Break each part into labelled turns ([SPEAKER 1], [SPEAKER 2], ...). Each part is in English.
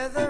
[SPEAKER 1] Together.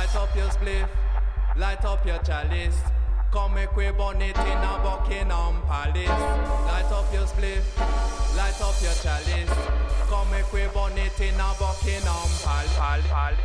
[SPEAKER 2] Light
[SPEAKER 3] up your spliff, light up your chalice. Come make we burn it in a Buckingham Palace. Light up your spliff, light up your chalice. Come make we burn it in a Buckingham
[SPEAKER 4] Palace.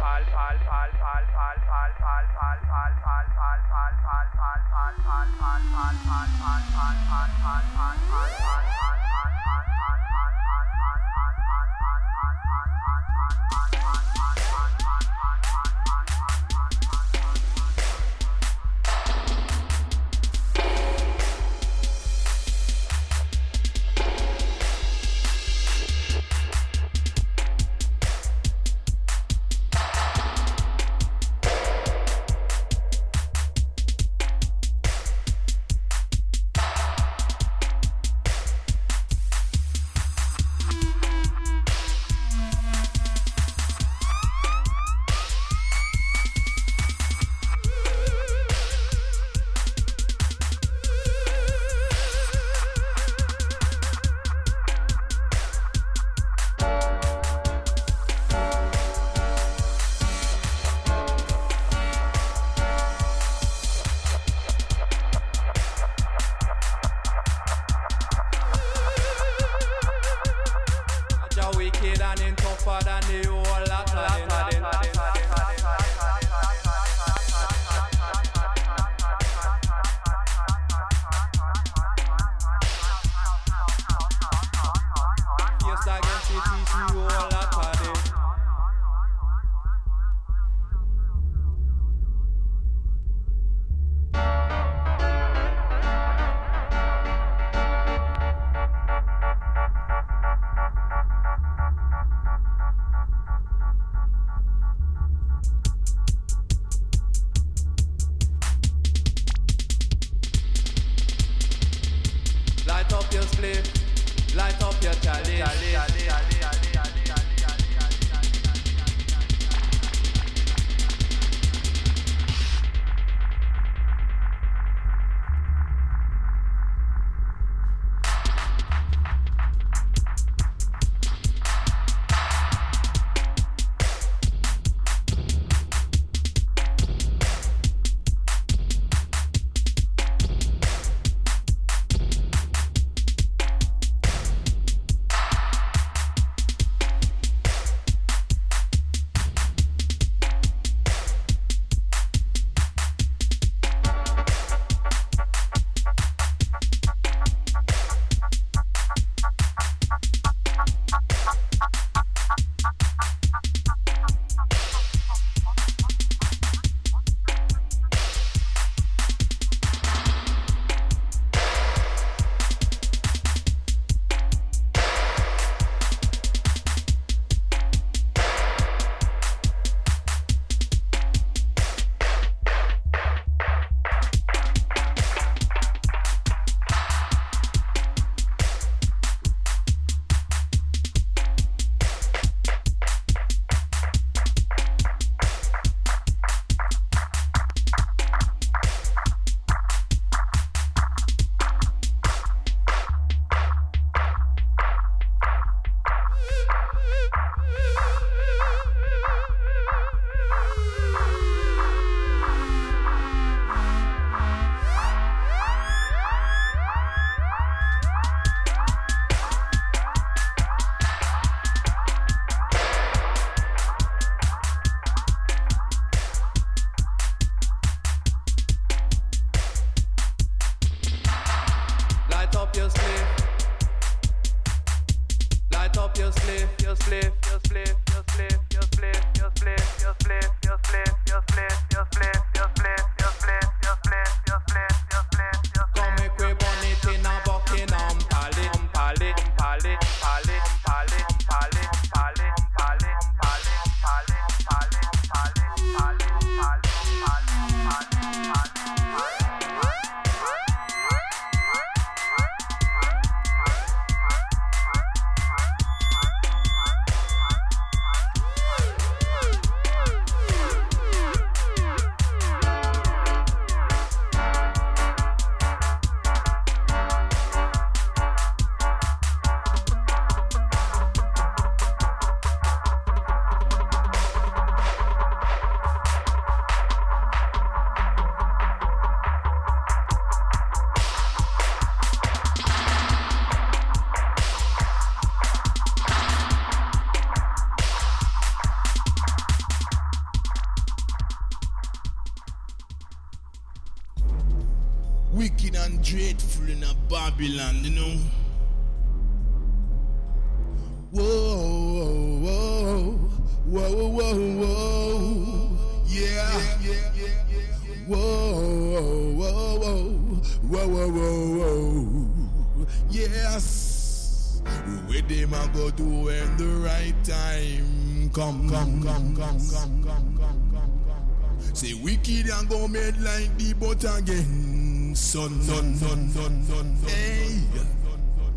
[SPEAKER 4] But again, son, son, son, son, son, son. Hey.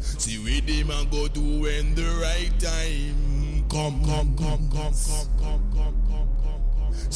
[SPEAKER 4] See where them a go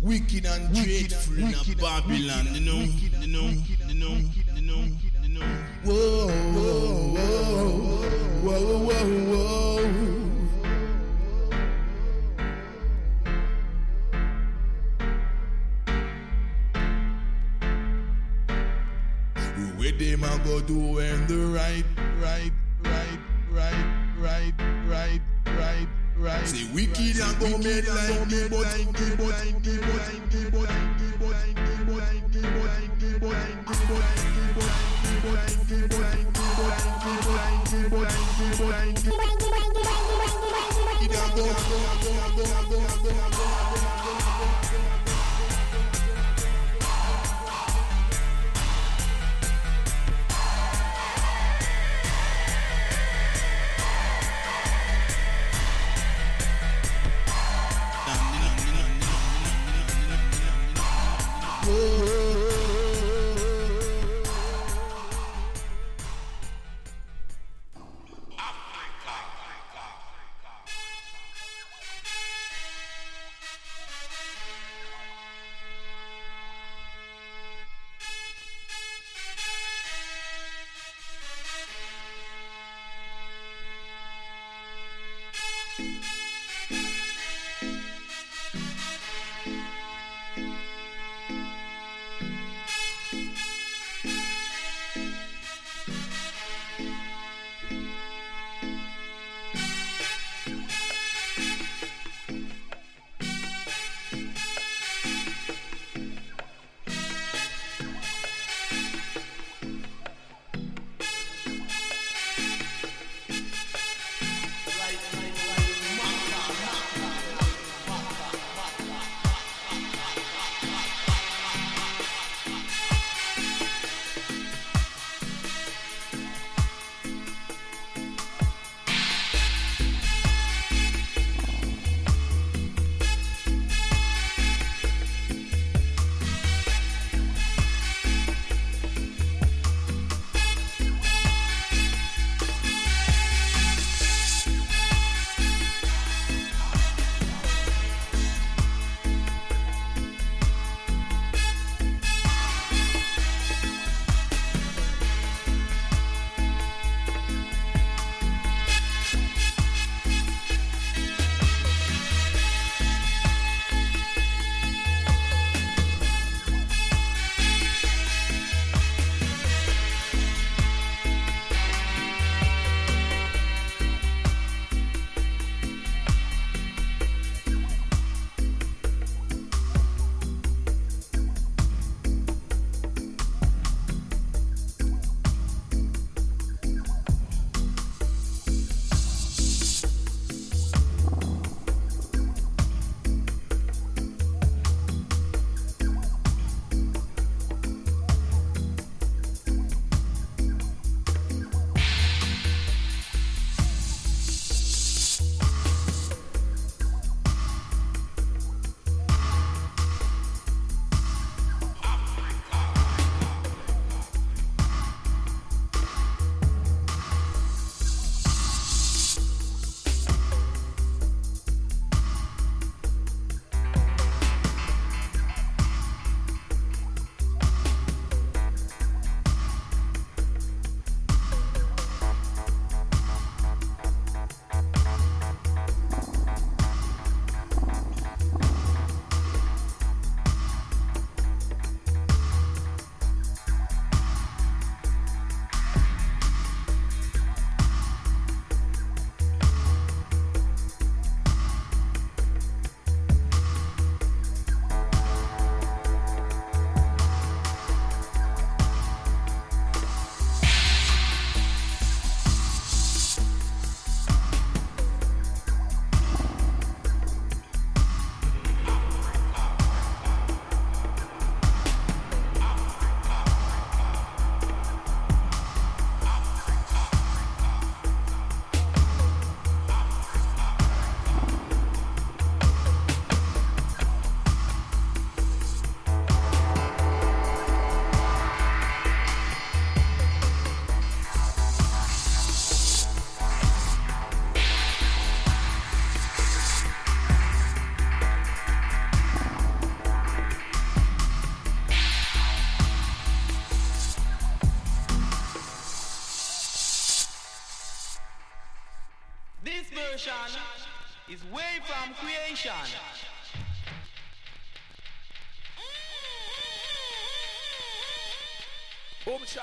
[SPEAKER 4] Wicked and dreadful in a Babylon, you know, you know, you know, you know, you know. Whoa, whoa, whoa, whoa, whoa, whoa. Say wicked and go made like the but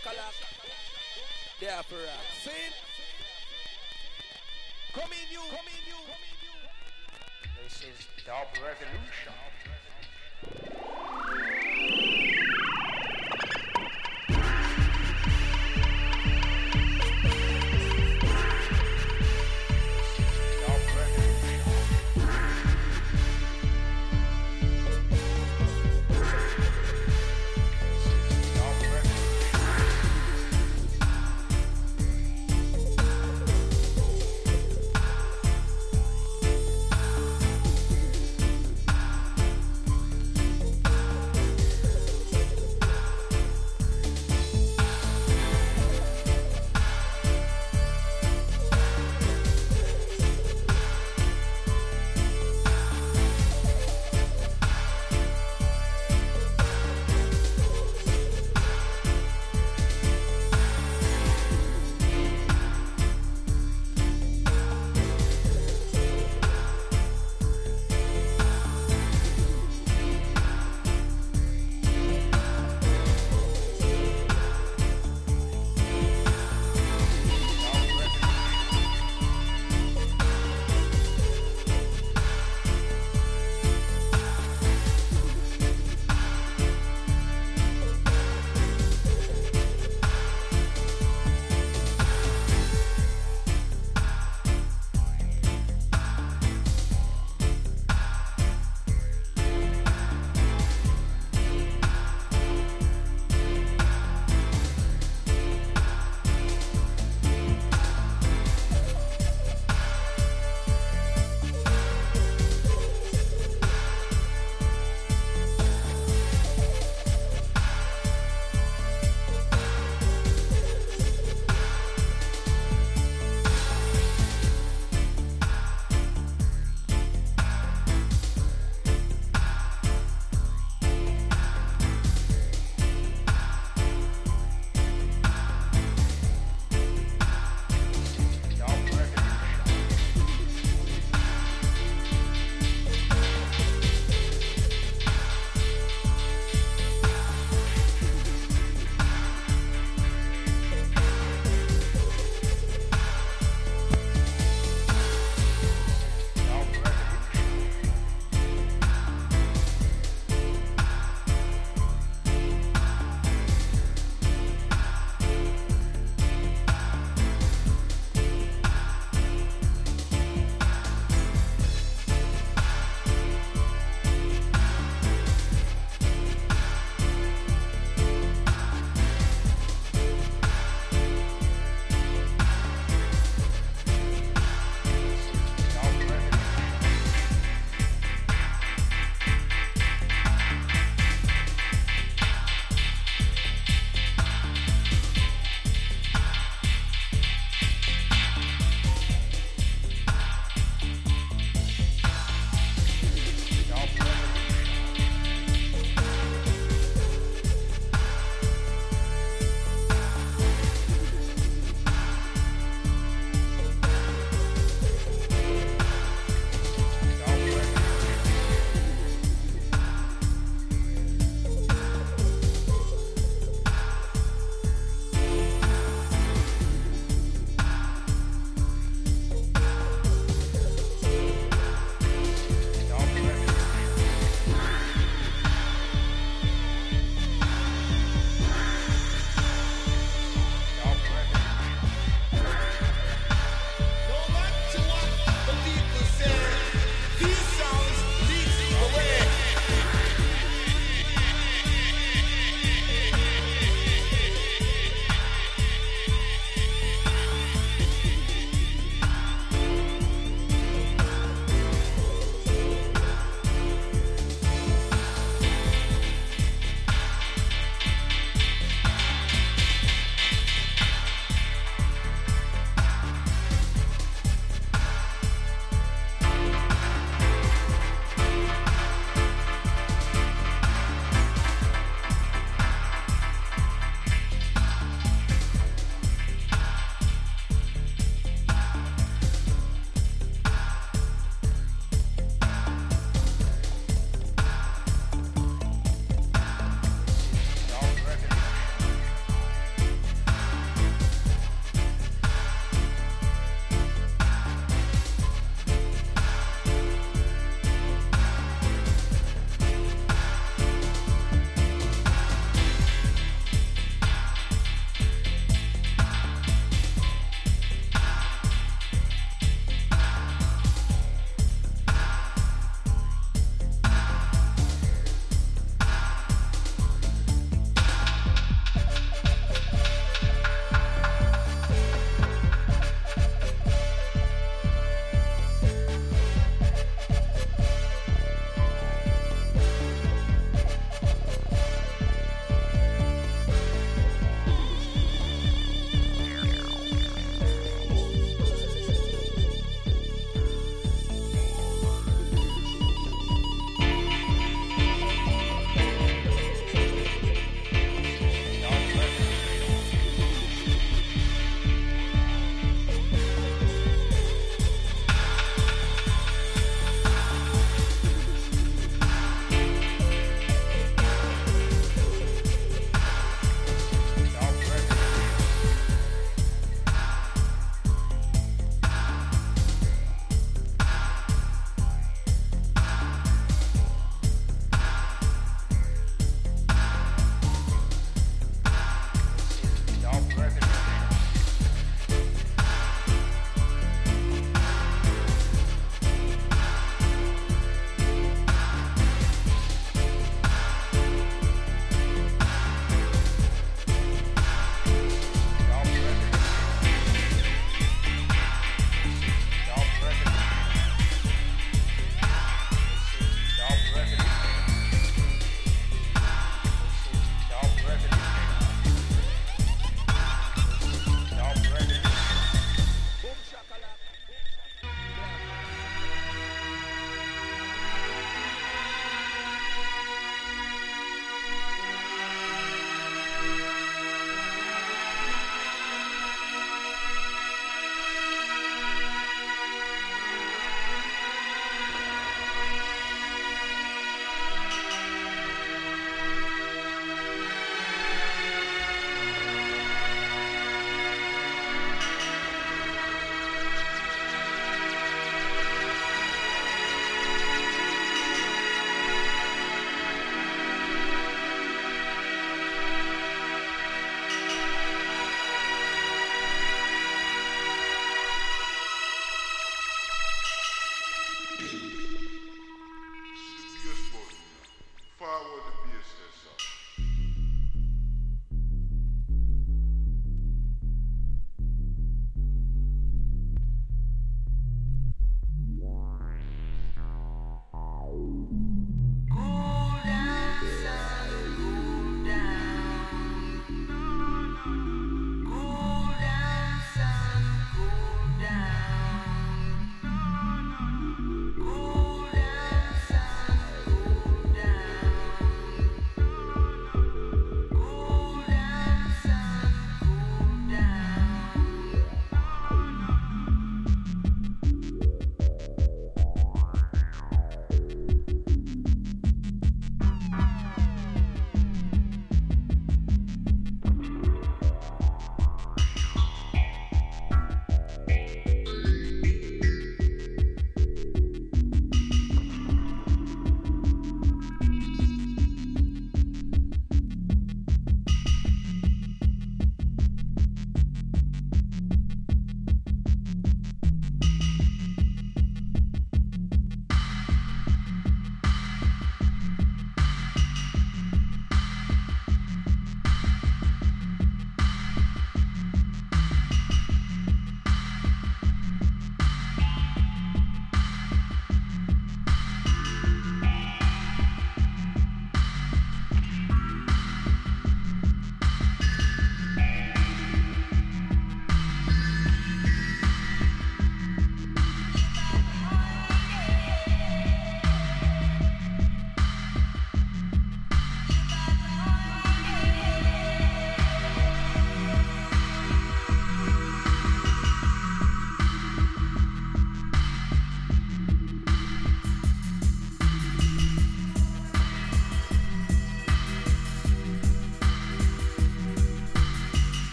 [SPEAKER 3] Shakalak. For? Come in you. Come in you. Come in you.
[SPEAKER 5] This is Dub Revolution.